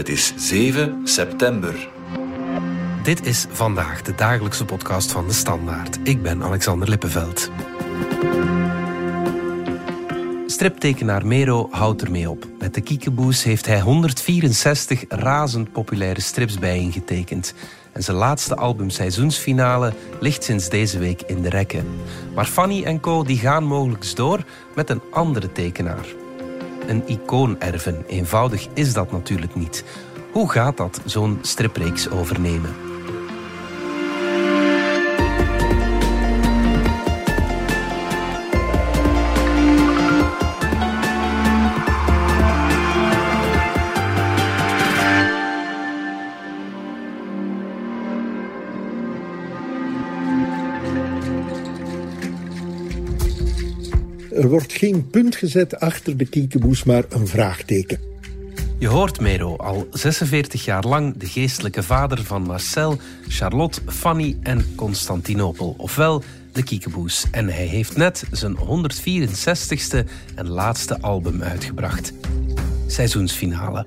Het is 7 september. Dit is vandaag de dagelijkse podcast van de Standaard. Ik ben Alexander Lippenveld. Striptekenaar Mero houdt ermee op. Met de Kiekeboes heeft hij 164 razend populaire strips bijeengetekend. En zijn laatste album Seizoensfinale ligt sinds deze week in de rekken. Maar Fanny en Co die gaan mogelijk door met een andere tekenaar. Een icoon erven, eenvoudig is dat natuurlijk niet. Hoe gaat dat, zo'n stripreeks overnemen? Er wordt geen punt gezet achter de kiekeboes, maar een vraagteken. Je hoort Mero al 46 jaar lang de geestelijke vader van Marcel, Charlotte, Fanny en Constantinopel, ofwel de Kiekeboes. En hij heeft net zijn 164ste en laatste album uitgebracht. Seizoensfinale.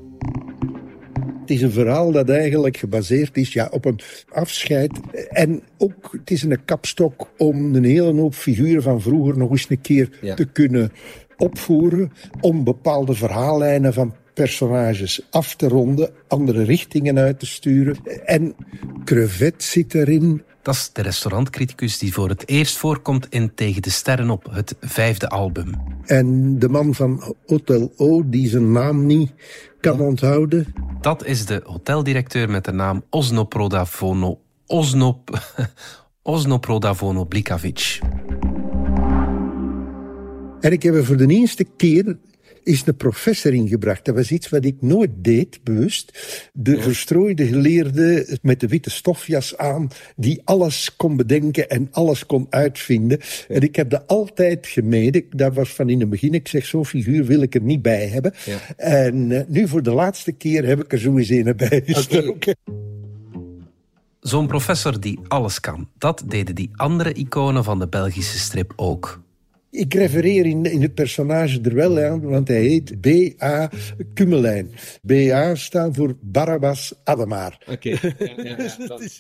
Het is een verhaal dat eigenlijk gebaseerd is ja, op een afscheid. En ook, het is een kapstok om een hele hoop figuren van vroeger nog eens een keer Ja. te kunnen opvoeren. Om bepaalde verhaallijnen van personages af te ronden, andere richtingen uit te sturen. En Crevet zit erin. Dat is de restaurantcriticus die voor het eerst voorkomt in Tegen de Sterren op, het vijfde album. En de man van Hotel O, die zijn naam niet kan onthouden. Dat is de hoteldirecteur met de naam Osno Prodavono... Osno... Osno Prodavono Blikavic. En ik heb voor de eerste keer is een professor ingebracht. Dat was iets wat ik nooit deed, bewust. De verstrooide geleerde met de witte stofjas aan, die alles kon bedenken en alles kon uitvinden. En ik heb dat altijd gemeden. Dat was van in het begin. Ik zeg, zo'n figuur wil ik er niet bij hebben. Ja. En eh, nu voor de laatste keer heb ik er sowieso een bij gestoken. Zo'n professor die alles kan, dat deden die andere iconen van de Belgische strip ook. Ik refereer in, in het personage er wel aan, want hij heet B.A. Kumelijn. B.A. staat voor Barabbas Ademaar. Oké. Ja, ja, ja, dat-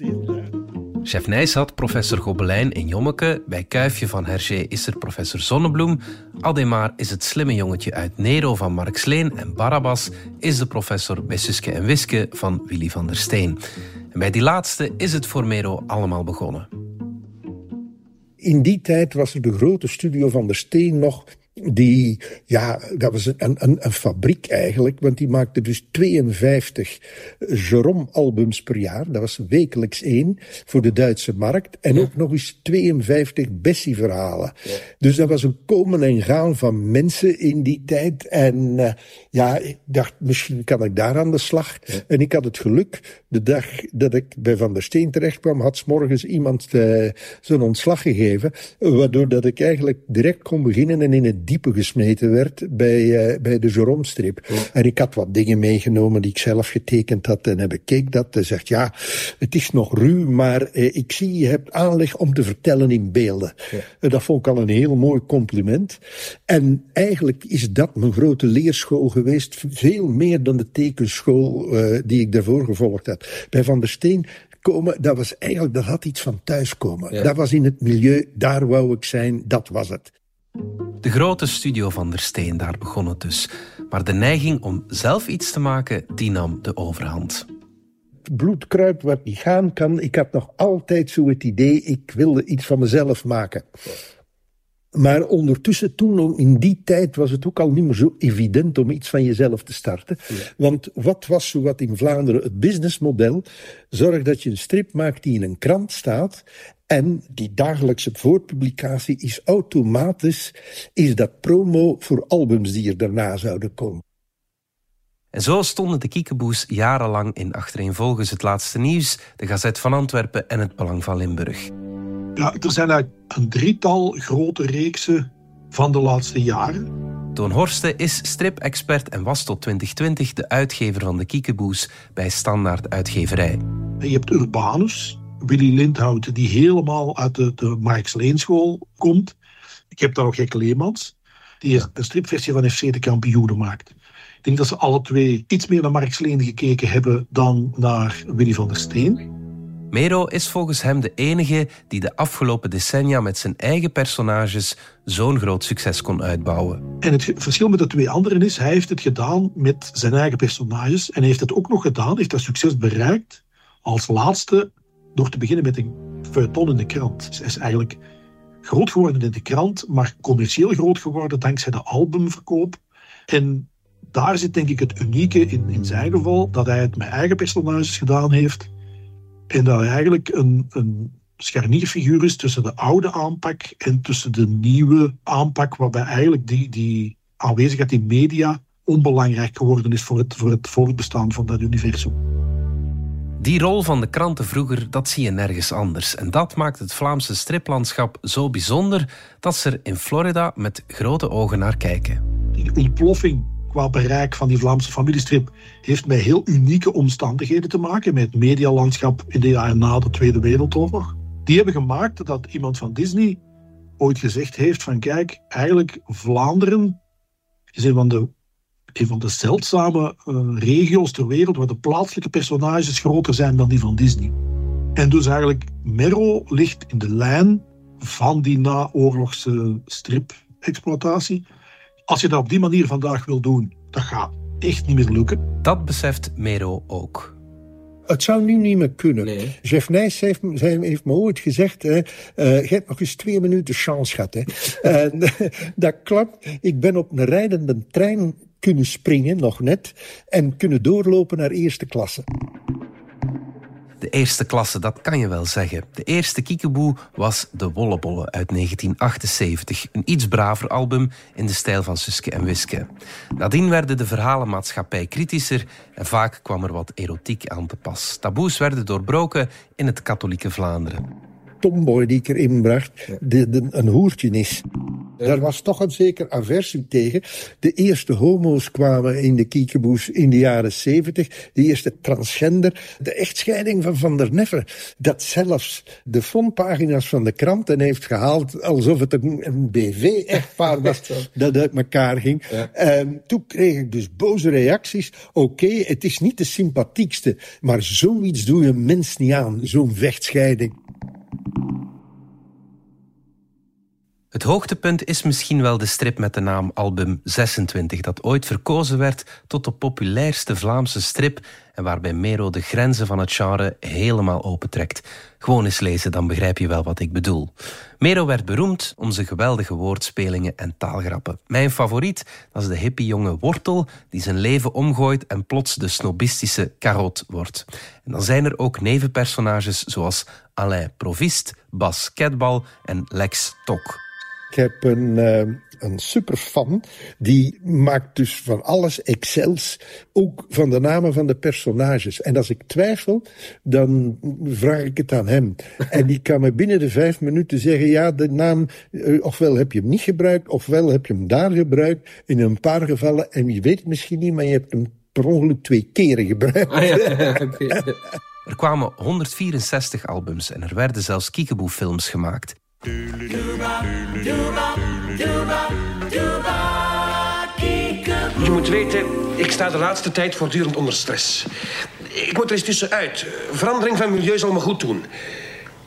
Chef Nijs had professor Gobelijn in Jommeke. Bij Kuifje van Hergé is er professor Zonnebloem. Ademar is het slimme jongetje uit Nero van Mark Sleen. En Barabbas is de professor bij Suske en Wiske van Willy van der Steen. En bij die laatste is het voor Mero allemaal begonnen. In die tijd was er de grote studio van der Steen nog. Die, ja, dat was een, een, een fabriek eigenlijk, want die maakte dus 52 Jerome-albums per jaar. Dat was wekelijks één voor de Duitse markt. En ook nog eens 52 Bessie-verhalen. Dus dat was een komen en gaan van mensen in die tijd. En eh, ja, ik dacht, misschien kan ik daar aan de slag. En ik had het geluk, de dag dat ik bij Van der Steen terecht kwam, had 's morgens iemand eh, zijn ontslag gegeven. Waardoor dat ik eigenlijk direct kon beginnen en in het diepe gesmeten werd bij, eh, bij de Jerome-strip. En ik had wat dingen meegenomen die ik zelf getekend had en hij bekeek dat en zegt, ja, het is nog ruw, maar eh, ik zie je hebt aanleg om te vertellen in beelden. En dat vond ik al een heel mooi compliment. En eigenlijk is dat mijn grote leerschool geweest, veel meer dan de tekenschool eh, die ik daarvoor gevolgd had. Bij Van der Steen komen, dat was eigenlijk, dat had iets van thuiskomen. Ja. Dat was in het milieu, daar wou ik zijn, dat was het. De grote studio van der Steen, daar begon het dus. Maar de neiging om zelf iets te maken, die nam de overhand. bloed kruipt wat niet gaan kan. Ik had nog altijd zo het idee, ik wilde iets van mezelf maken. Maar ondertussen, toen in die tijd, was het ook al niet meer zo evident om iets van jezelf te starten. Want wat was zo wat in Vlaanderen het businessmodel? Zorg dat je een strip maakt die in een krant staat. En die dagelijkse voorpublicatie is automatisch, is dat promo voor albums die er daarna zouden komen. En zo stonden de kiekeboes jarenlang in achtereenvolgens het laatste nieuws, de Gazet van Antwerpen en het Belang van Limburg. Ja, er zijn eigenlijk een drietal grote reeksen van de laatste jaren. Toon Horste is strip-expert en was tot 2020 de uitgever van de kiekeboes bij Standaard Uitgeverij. Je hebt Urbanus, Willy Lindhout, die helemaal uit de, de Marx Leenschool komt. Ik heb daar nog Gek Leemans, die is de stripversie van FC de Kampioenen maakt. Ik denk dat ze alle twee iets meer naar Marx Leen gekeken hebben dan naar Willy van der Steen. Mero is volgens hem de enige die de afgelopen decennia met zijn eigen personages zo'n groot succes kon uitbouwen. En het verschil met de twee anderen is, hij heeft het gedaan met zijn eigen personages en heeft het ook nog gedaan, heeft dat succes bereikt als laatste door te beginnen met een feuilleton in de krant. Hij is eigenlijk groot geworden in de krant, maar commercieel groot geworden dankzij de albumverkoop. En daar zit denk ik het unieke in, in zijn geval, dat hij het met eigen personages gedaan heeft. En dat hij eigenlijk een, een scharnierfiguur is tussen de oude aanpak en tussen de nieuwe aanpak, waarbij eigenlijk die, die aanwezigheid in media onbelangrijk geworden is voor het, voor het voortbestaan van dat universum. Die rol van de kranten vroeger, dat zie je nergens anders. En dat maakt het Vlaamse striplandschap zo bijzonder dat ze er in Florida met grote ogen naar kijken. Die ontploffing qua bereik van die Vlaamse familiestrip heeft met heel unieke omstandigheden te maken met het medialandschap in de jaren na de Tweede Wereldoorlog. Die hebben gemaakt dat iemand van Disney ooit gezegd heeft van kijk, eigenlijk Vlaanderen een van de, een van de zeldzame uh, regio's ter wereld waar de plaatselijke personages groter zijn dan die van Disney. En dus eigenlijk Merro ligt in de lijn van die naoorlogse strip-exploitatie. Als je dat op die manier vandaag wil doen, dat gaat echt niet meer lukken. Dat beseft Mero ook. Het zou nu niet meer kunnen. Nee. Jeff Nijs heeft, heeft me ooit gezegd: uh, je hebt nog eens twee minuten chance gehad. Hè. en, dat klopt. Ik ben op een rijdende trein kunnen springen, nog net, en kunnen doorlopen naar eerste klasse. De eerste klasse, dat kan je wel zeggen. De eerste kiekeboe was De Wollebollen uit 1978. Een iets braver album in de stijl van Suske en Wiske. Nadien werden de verhalenmaatschappij kritischer en vaak kwam er wat erotiek aan te pas. Taboes werden doorbroken in het katholieke Vlaanderen. Tomboy die ik erin bracht, de, de, een hoertje is. Daar was toch een zeker aversie tegen. De eerste homo's kwamen in de kiekeboes in de jaren zeventig. De eerste transgender. De echtscheiding van Van der Neffen. Dat zelfs de frontpagina's van de kranten heeft gehaald. Alsof het een, een BV-echtpaar was dat uit elkaar ging. Ja. En toen kreeg ik dus boze reacties. Oké, het is niet de sympathiekste. Maar zoiets doe je mens niet aan. Zo'n vechtscheiding. Het hoogtepunt is misschien wel de strip met de naam Album 26, dat ooit verkozen werd tot de populairste Vlaamse strip en waarbij Mero de grenzen van het genre helemaal opentrekt. Gewoon eens lezen, dan begrijp je wel wat ik bedoel. Mero werd beroemd om zijn geweldige woordspelingen en taalgrappen. Mijn favoriet, dat is de hippie jonge Wortel, die zijn leven omgooit en plots de snobistische karot wordt. En dan zijn er ook nevenpersonages zoals Alain Provist, Bas Ketbal en Lex Tok. Ik heb een, uh, een superfan, die maakt dus van alles excels, ook van de namen van de personages. En als ik twijfel, dan vraag ik het aan hem. en die kan me binnen de vijf minuten zeggen, ja, de naam, uh, ofwel heb je hem niet gebruikt, ofwel heb je hem daar gebruikt, in een paar gevallen, en je weet het misschien niet, maar je hebt hem per ongeluk twee keren gebruikt. Ah, ja, okay. Er kwamen 164 albums en er werden zelfs kiekeboe-films gemaakt. Je moet weten, ik sta de laatste tijd voortdurend onder stress. Ik moet er eens tussenuit. Verandering van milieu zal me goed doen.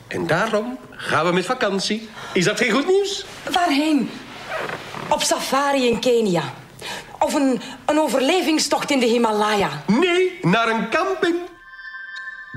En daarom gaan we met vakantie. Is dat geen goed nieuws? Waarheen? Op safari in Kenia. Of een, een overlevingstocht in de Himalaya. Nee, naar een camping.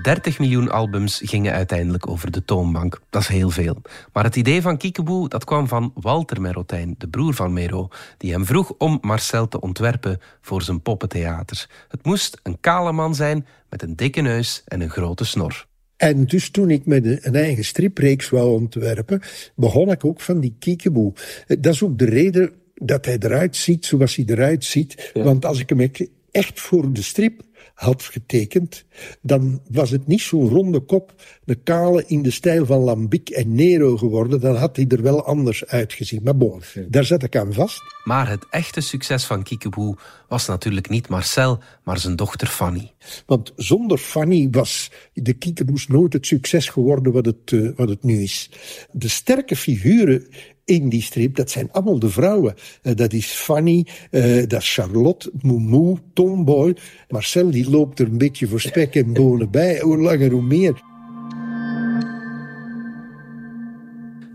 30 miljoen albums gingen uiteindelijk over de toonbank. Dat is heel veel. Maar het idee van Kiekeboe dat kwam van Walter Merotijn, de broer van Mero, die hem vroeg om Marcel te ontwerpen voor zijn poppentheater. Het moest een kale man zijn met een dikke neus en een grote snor. En dus toen ik met een eigen stripreeks wou ontwerpen, begon ik ook van die Kiekeboe. Dat is ook de reden dat hij eruit ziet zoals hij eruit ziet. Ja. Want als ik hem echt voor de strip had getekend, dan was het niet zo'n ronde kop, de kale in de stijl van Lambic en Nero geworden. Dan had hij er wel anders uitgezien. Maar bon, daar zet ik aan vast. Maar het echte succes van Kiekeboe was natuurlijk niet Marcel, maar zijn dochter Fanny. Want zonder Fanny was de Kiekeboes nooit het succes geworden wat het, uh, wat het nu is. De sterke figuren in die strip, dat zijn allemaal de vrouwen. Uh, dat is Fanny, uh, dat is Charlotte, Moumou, Tomboy. Marcel die loopt er een beetje voor spek en bonen bij. Hoe langer hoe meer.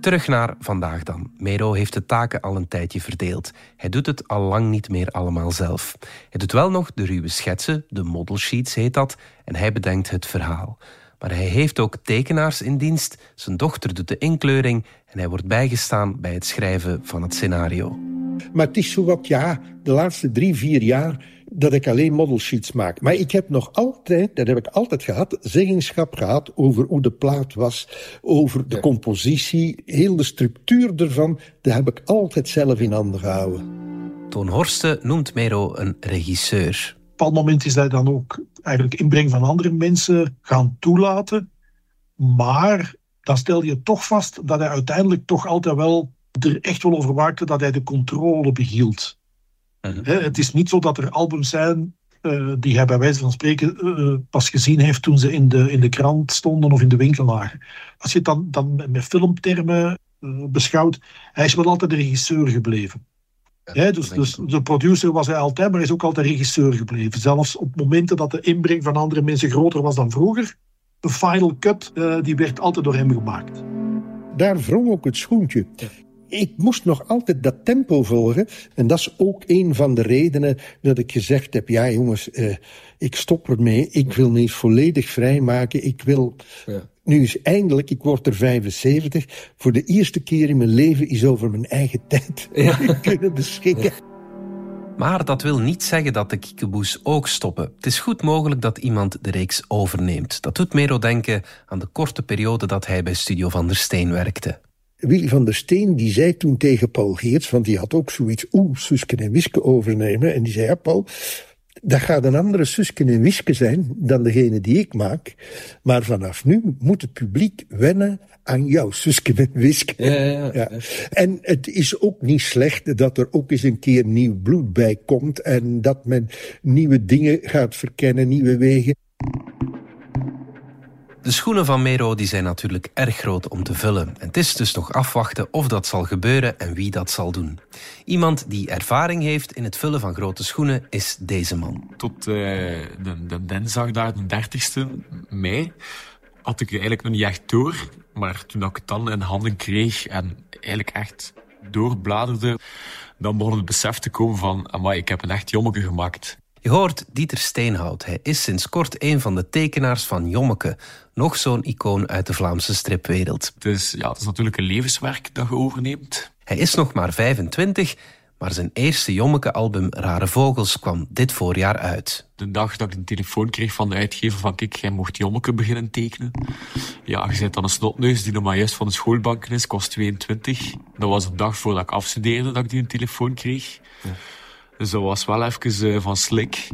Terug naar vandaag dan. Mero heeft de taken al een tijdje verdeeld. Hij doet het al lang niet meer allemaal zelf. Hij doet wel nog de ruwe schetsen, de model sheets heet dat, en hij bedenkt het verhaal. Maar hij heeft ook tekenaars in dienst, zijn dochter doet de inkleuring en hij wordt bijgestaan bij het schrijven van het scenario. Maar het is zo wat, ja, de laatste drie, vier jaar dat ik alleen model sheets maak. Maar ik heb nog altijd, dat heb ik altijd gehad, zeggenschap gehad over hoe de plaat was, over de compositie, heel de structuur ervan, dat heb ik altijd zelf in handen gehouden. Toon Horsten noemt Mero een regisseur. Op een bepaald moment is hij dan ook eigenlijk inbreng van andere mensen gaan toelaten. Maar dan stel je toch vast dat hij uiteindelijk toch altijd wel er echt wel over waakte dat hij de controle behield. Mhm. het is niet zo dat er albums zijn uh, die hij bij wijze van spreken uh, pas gezien heeft toen ze in de, in de krant stonden of in de winkel lagen. Als je het dan, dan met filmtermen beschouwt, hij is wel altijd de regisseur gebleven. Ja, dus, dus de producer was hij altijd, maar hij is ook altijd regisseur gebleven. Zelfs op momenten dat de inbreng van andere mensen groter was dan vroeger, de final cut die werd altijd door hem gemaakt. Daar wrong ook het schoentje ik moest nog altijd dat tempo volgen. En dat is ook een van de redenen dat ik gezegd heb: ja, jongens, eh, ik stop ermee. Ik wil me volledig vrijmaken. Ik wil. Ja. Nu is eindelijk, ik word er 75. Voor de eerste keer in mijn leven is over mijn eigen tijd ja. kunnen beschikken. Maar dat wil niet zeggen dat de kiekeboes ook stoppen. Het is goed mogelijk dat iemand de reeks overneemt. Dat doet Mero denken aan de korte periode dat hij bij Studio van der Steen werkte. Willy van der Steen die zei toen tegen Paul Geerts, want die had ook zoiets, oeh, Suske en Wiske overnemen. En die zei, ja Paul, dat gaat een andere Susken en Wiske zijn dan degene die ik maak. Maar vanaf nu moet het publiek wennen aan jouw Susken en Wiske. Ja, ja, ja. En het is ook niet slecht dat er ook eens een keer nieuw bloed bij komt en dat men nieuwe dingen gaat verkennen, nieuwe wegen. De schoenen van Mero die zijn natuurlijk erg groot om te vullen. En het is dus nog afwachten of dat zal gebeuren en wie dat zal doen. Iemand die ervaring heeft in het vullen van grote schoenen is deze man. Tot uh, de, de dinsdag daar, de 30ste mei, had ik eigenlijk nog niet echt door. Maar toen ik het dan in handen kreeg en eigenlijk echt doorbladerde, dan begon het besef te komen van, amai, ik heb een echt jommeke gemaakt. Je hoort Dieter Steenhout. Hij is sinds kort een van de tekenaars van Jommeke. Nog zo'n icoon uit de Vlaamse stripwereld. Het is, ja, het is natuurlijk een levenswerk dat je overneemt. Hij is nog maar 25, maar zijn eerste Jommeke-album Rare Vogels kwam dit voorjaar uit. De dag dat ik een telefoon kreeg van de uitgever van kijk, jij mocht Jommeke beginnen tekenen. Ja, je bent dan een snotneus die nog maar juist van de schoolbanken is, kost 22. Dat was de dag voordat ik afstudeerde dat ik die een telefoon kreeg. Ja. Dus dat was wel even uh, van slik.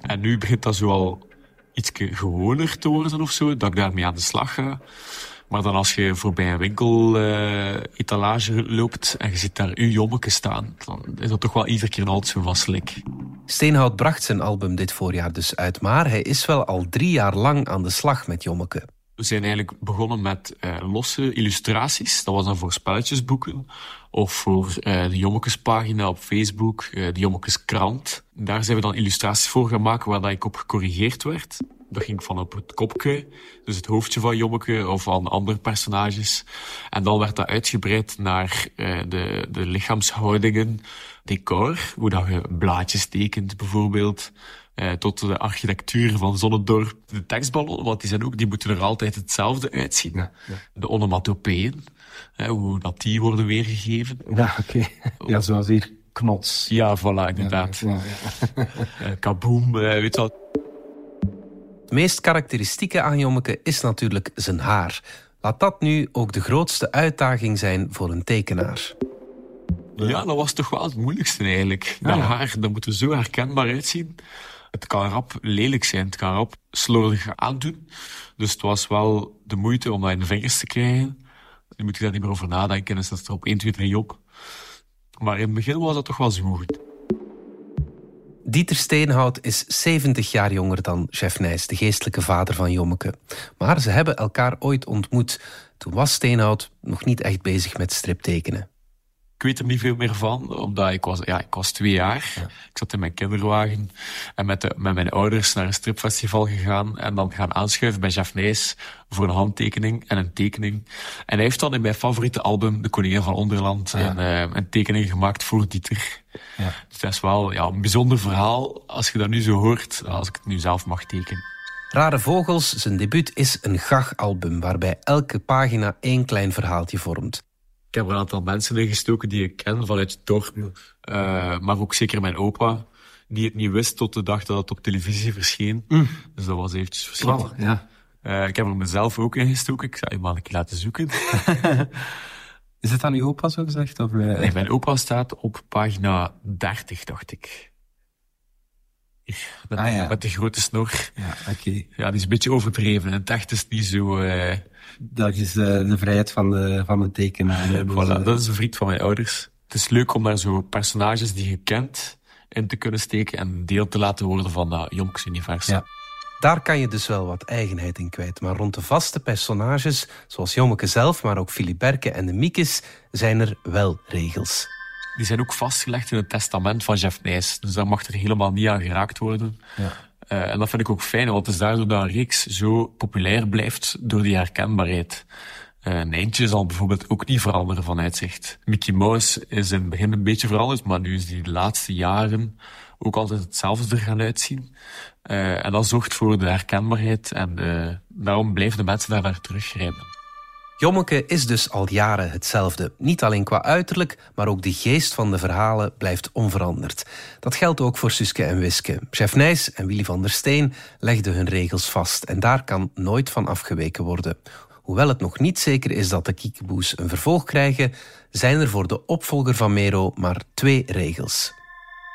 En nu begint dat zo al iets gewoner te worden of zo, dat ik daarmee aan de slag ga. Maar dan als je voorbij een winkel uh, etalage loopt en je ziet daar uw jommeke staan, dan is dat toch wel iedere keer een alt zo van slik. Steenhout bracht zijn album dit voorjaar dus uit, maar hij is wel al drie jaar lang aan de slag met jommeke. We zijn eigenlijk begonnen met uh, losse illustraties. Dat was dan voor spelletjesboeken of voor uh, de Jommekespagina op Facebook, uh, de Jommekeskrant. Daar zijn we dan illustraties voor gaan maken waar ik op gecorrigeerd werd. Dat ging van op het kopje, dus het hoofdje van Jommeke of van andere personages. En dan werd dat uitgebreid naar de, de lichaamshoudingen, decor, hoe dat je blaadjes tekent bijvoorbeeld eh, tot de architectuur van Zonnedorp. De tekstballonnen, want die, zijn ook, die moeten er altijd hetzelfde uitzien. Ja, ja. De onomatopeeën, eh, hoe dat die worden weergegeven. Ja, oké. Ja, zoals hier knots. Ja, voilà, inderdaad. Ja, ja, uh, kaboom, weet je wat. Het meest karakteristieke aan Jommeke is natuurlijk zijn haar. Laat dat nu ook de grootste uitdaging zijn voor een tekenaar. Ja, dat was toch wel het moeilijkste eigenlijk. Dat haar, dat moet er zo herkenbaar uitzien het kan rap lelijk zijn, het kan rap slordig aandoen. Dus het was wel de moeite om dat in de vingers te krijgen. Nu moet je daar niet meer over nadenken en staat er op 1, 2, 3 op. Maar in het begin was dat toch wel zo goed. Dieter Steenhout is 70 jaar jonger dan Chef Nijs, de geestelijke vader van Jommeke. Maar ze hebben elkaar ooit ontmoet. Toen was Steenhout nog niet echt bezig met striptekenen. Ik weet er niet veel meer van, omdat ik was, ja, ik was twee jaar. Ik zat in mijn kinderwagen en met, de, met mijn ouders naar een stripfestival gegaan en dan gaan aanschuiven bij Jeff Nijs voor een handtekening en een tekening. En hij heeft dan in mijn favoriete album, De Koningin van Onderland, een, uh, een tekening gemaakt voor Dieter. Ja. Dus dat is wel ja, een bijzonder verhaal als je dat nu zo hoort, als ik het nu zelf mag tekenen. Rare Vogels, zijn debuut, is een gach-album waarbij elke pagina één klein verhaaltje vormt. Ik heb er een aantal mensen in gestoken die ik ken vanuit het dorp, uh, maar ook zeker mijn opa, die het niet wist tot de dag dat het op televisie verscheen. Mm. Dus dat was eventjes verschrikkelijk. ja. Uh, ik heb er mezelf ook in gestoken. Ik zei, man, ik laten zoeken. Is het aan uw opa zo gezegd? Of, uh... Nee, mijn opa staat op pagina 30, dacht ik. Met, ah, ja. met de grote snor. Ja, oké. Ja, die is een beetje overdreven. En het echt is niet zo... Uh... Dat is uh, de vrijheid van de, van de tekenaar. voilà, dat is een vriend van mijn ouders. Het is leuk om daar zo personages die je kent in te kunnen steken en deel te laten worden van dat Jonks-universum. Ja. Daar kan je dus wel wat eigenheid in kwijt. Maar rond de vaste personages, zoals Jommeke zelf, maar ook Filiberke en de Miekes, zijn er wel regels. Die zijn ook vastgelegd in het testament van Jeff Nijs. Dus daar mag er helemaal niet aan geraakt worden. Ja. Uh, en dat vind ik ook fijn, want het is daardoor dat een reeks zo populair blijft door die herkenbaarheid. Uh, Nijntje zal bijvoorbeeld ook niet veranderen van uitzicht. Mickey Mouse is in het begin een beetje veranderd, maar nu is die de laatste jaren ook altijd hetzelfde er gaan uitzien. Uh, en dat zorgt voor de herkenbaarheid en daarom blijven de mensen daar naar teruggrijpen. Jommeke is dus al jaren hetzelfde. Niet alleen qua uiterlijk, maar ook de geest van de verhalen blijft onveranderd. Dat geldt ook voor Suske en Wiske. Chef Nijs en Willy van der Steen legden hun regels vast en daar kan nooit van afgeweken worden. Hoewel het nog niet zeker is dat de Kiekeboes een vervolg krijgen, zijn er voor de opvolger van Mero maar twee regels.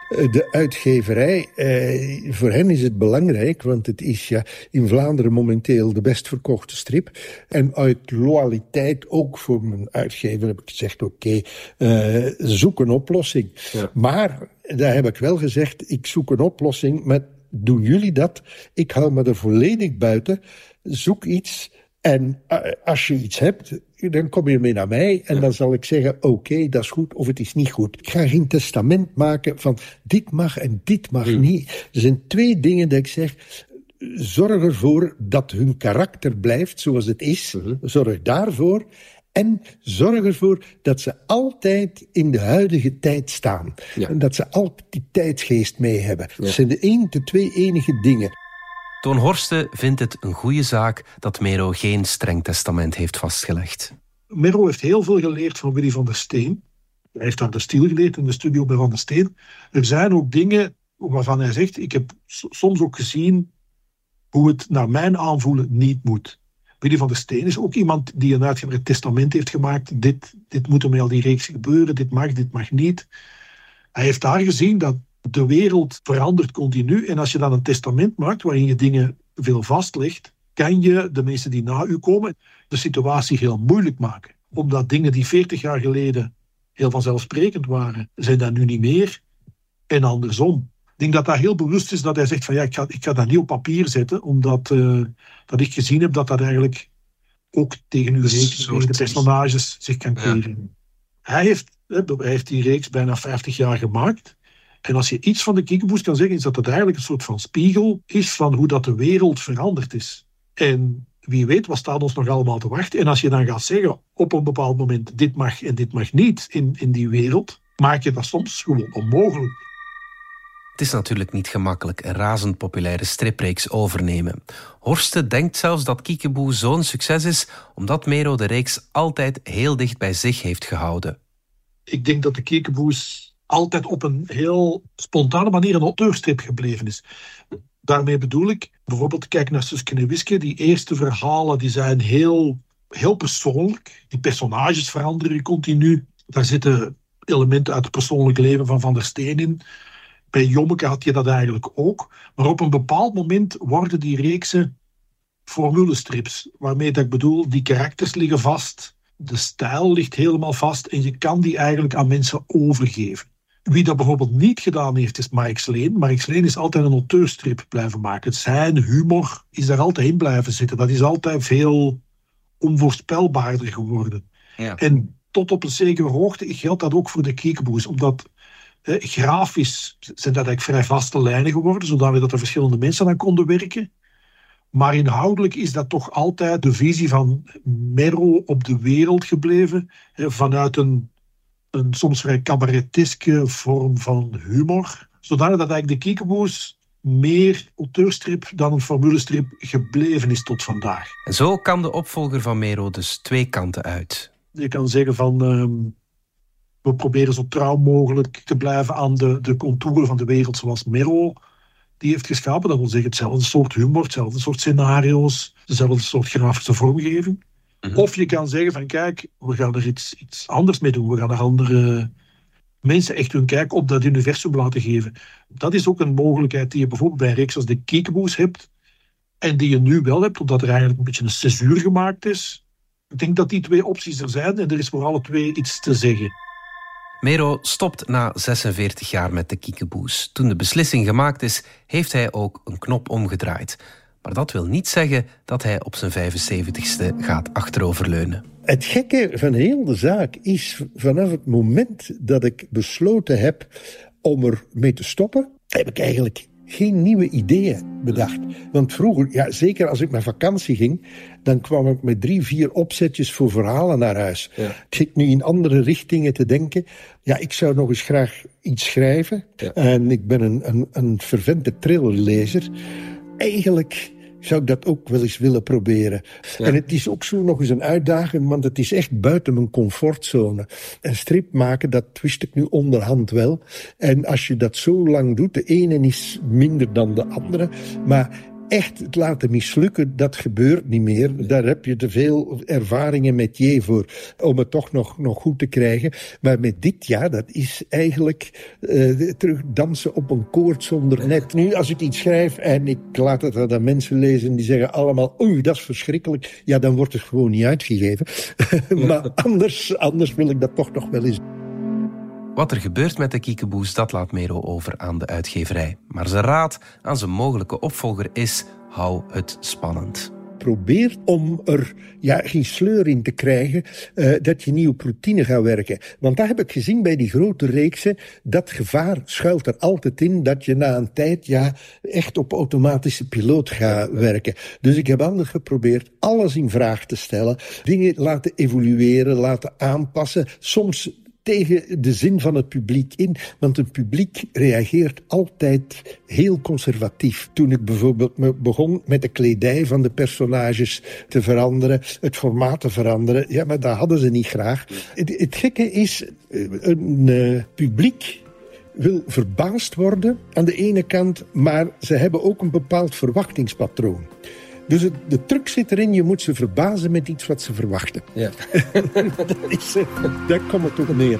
De uitgeverij, eh, voor hen is het belangrijk, want het is ja in Vlaanderen momenteel de best verkochte strip. En uit loyaliteit ook voor mijn uitgever heb ik gezegd, oké, okay, uh, zoek een oplossing. Ja. Maar, daar heb ik wel gezegd, ik zoek een oplossing, maar doen jullie dat? Ik hou me er volledig buiten. Zoek iets en uh, als je iets hebt, dan kom je mee naar mij en dan zal ik zeggen: oké, okay, dat is goed of het is niet goed. Ik ga geen testament maken van dit mag en dit mag niet. Er zijn twee dingen dat ik zeg. Zorg ervoor dat hun karakter blijft zoals het is. -hmm. Zorg daarvoor. En zorg ervoor dat ze altijd in de huidige tijd staan. Ja. En dat ze altijd die tijdsgeest mee hebben. Ja. Dat zijn de één, de twee enige dingen. Toon Horsten vindt het een goede zaak dat Mero geen streng testament heeft vastgelegd. Mero heeft heel veel geleerd van Willy van der Steen. Hij heeft daar de stil geleerd in de studio bij Van der Steen. Er zijn ook dingen waarvan hij zegt, ik heb soms ook gezien hoe het naar mijn aanvoelen niet moet. Willy van der Steen is ook iemand die een uitgebreid testament heeft gemaakt. Dit, dit moet er met al die reeks gebeuren, dit mag, dit mag niet. Hij heeft daar gezien dat de wereld verandert continu. En als je dan een testament maakt waarin je dingen veel vastlegt, kan je de mensen die na u komen de situatie heel moeilijk maken. Omdat dingen die 40 jaar geleden heel vanzelfsprekend waren, zijn dat nu niet meer. En andersom. Ik denk dat dat heel bewust is dat hij zegt van ja, ik ga, ik ga dat niet op papier zetten, omdat uh, dat ik gezien heb dat dat eigenlijk ook tegen uw reeks, personages zich kan keren. Ja. Hij, heeft, hij heeft die reeks bijna 50 jaar gemaakt. En als je iets van de kiekeboes kan zeggen, is dat het eigenlijk een soort van spiegel is van hoe dat de wereld veranderd is. En wie weet, wat staat ons nog allemaal te wachten. En als je dan gaat zeggen op een bepaald moment, dit mag en dit mag niet in, in die wereld, maak je dat soms gewoon onmogelijk. Het is natuurlijk niet gemakkelijk een razend populaire stripreeks overnemen. Horsten denkt zelfs dat Kiekeboe zo'n succes is omdat Mero de reeks altijd heel dicht bij zich heeft gehouden. Ik denk dat de Kiekeboes altijd op een heel spontane manier een auteurstrip gebleven is. Daarmee bedoel ik, bijvoorbeeld kijk naar Suske en Wiske, die eerste verhalen die zijn heel, heel persoonlijk. Die personages veranderen continu. Daar zitten elementen uit het persoonlijk leven van Van der Steen in. Bij Jommeke had je dat eigenlijk ook. Maar op een bepaald moment worden die reeksen formulestrips. Waarmee dat ik bedoel, die karakters liggen vast. De stijl ligt helemaal vast en je kan die eigenlijk aan mensen overgeven. Wie dat bijvoorbeeld niet gedaan heeft, is Mike Sleen. Mike Sleen is altijd een auteurstrip blijven maken. Zijn humor is daar altijd in blijven zitten. Dat is altijd veel onvoorspelbaarder geworden. Ja. En tot op een zekere hoogte geldt dat ook voor de kiekeboes. Omdat eh, grafisch zijn dat eigenlijk vrij vaste lijnen geworden, zodat er verschillende mensen aan konden werken. Maar inhoudelijk is dat toch altijd de visie van Merro op de wereld gebleven. vanuit een, een soms vrij cabareteske vorm van humor. Zodanig dat eigenlijk de Kiekeboes meer auteurstrip dan een formulestrip gebleven is tot vandaag. En zo kan de opvolger van Mero dus twee kanten uit. Je kan zeggen van... Ehm, we proberen zo trouw mogelijk te blijven aan de, de contouren van de wereld zoals Mero die heeft geschapen. Dat wil zeggen hetzelfde soort humor, hetzelfde soort scenario's, dezelfde soort grafische vormgeving. Mhm. Of je kan zeggen van kijk, we gaan er iets, iets anders mee doen. We gaan er andere mensen echt hun kijk op dat universum laten geven. Dat is ook een mogelijkheid die je bijvoorbeeld bij een reeks als de Kiekeboes hebt. En die je nu wel hebt, omdat er eigenlijk een beetje een censuur gemaakt is. Ik denk dat die twee opties er zijn en er is voor alle twee iets te zeggen. Mero stopt na 46 jaar met de kiekeboes. Toen de beslissing gemaakt is, heeft hij ook een knop omgedraaid. Maar dat wil niet zeggen dat hij op zijn 75ste gaat achteroverleunen. Het gekke van heel de zaak is, vanaf het moment dat ik besloten heb om er mee te stoppen, heb ik eigenlijk geen nieuwe ideeën bedacht. Want vroeger, ja, zeker als ik met vakantie ging, dan kwam ik met drie, vier opzetjes voor verhalen naar huis. Ja. Ik zit nu in andere richtingen te denken. Ja, ik zou nog eens graag iets schrijven. En ik ben een, een, een fervente thrillerlezer. Eigenlijk zou ik dat ook wel eens willen proberen. En het is ook zo nog eens een uitdaging, want het is echt buiten mijn comfortzone. Een strip maken, dat wist ik nu onderhand wel. En als je dat zo lang doet, de ene is minder dan de andere, maar echt het laten mislukken, dat gebeurt niet meer. Daar heb je te veel ervaringen met je voor om het toch nog, nog goed te krijgen. Maar met dit, ja, dat is eigenlijk uh, terug dansen op een koord zonder net. Nu, als ik iets schrijf en ik laat het aan mensen lezen die zeggen allemaal, oei, dat is verschrikkelijk. Ja, dan wordt het gewoon niet uitgegeven. maar anders, anders wil ik dat toch nog wel eens. Wat er gebeurt met de kiekeboes, dat laat Mero over aan de uitgeverij. Maar zijn raad aan zijn mogelijke opvolger is: hou het spannend probeer om er ja, geen sleur in te krijgen uh, dat je niet op routine gaat werken. Want dat heb ik gezien bij die grote reeksen. Dat gevaar schuilt er altijd in dat je na een tijd ja, echt op automatische piloot gaat werken. Dus ik heb altijd geprobeerd alles in vraag te stellen. Dingen laten evolueren, laten aanpassen. Soms tegen de zin van het publiek in. Want het publiek reageert altijd heel conservatief. Toen ik bijvoorbeeld begon met de kledij van de personages te veranderen, het formaat te veranderen, ja, maar dat hadden ze niet graag. Het, gekke is, eh, een uh, publiek wil verbaasd worden aan de ene kant, maar ze hebben ook een bepaald verwachtingspatroon. Dus het, de truc zit erin, je moet ze verbazen met iets wat ze verwachten. Ja. dat is, daar komt het ook neer.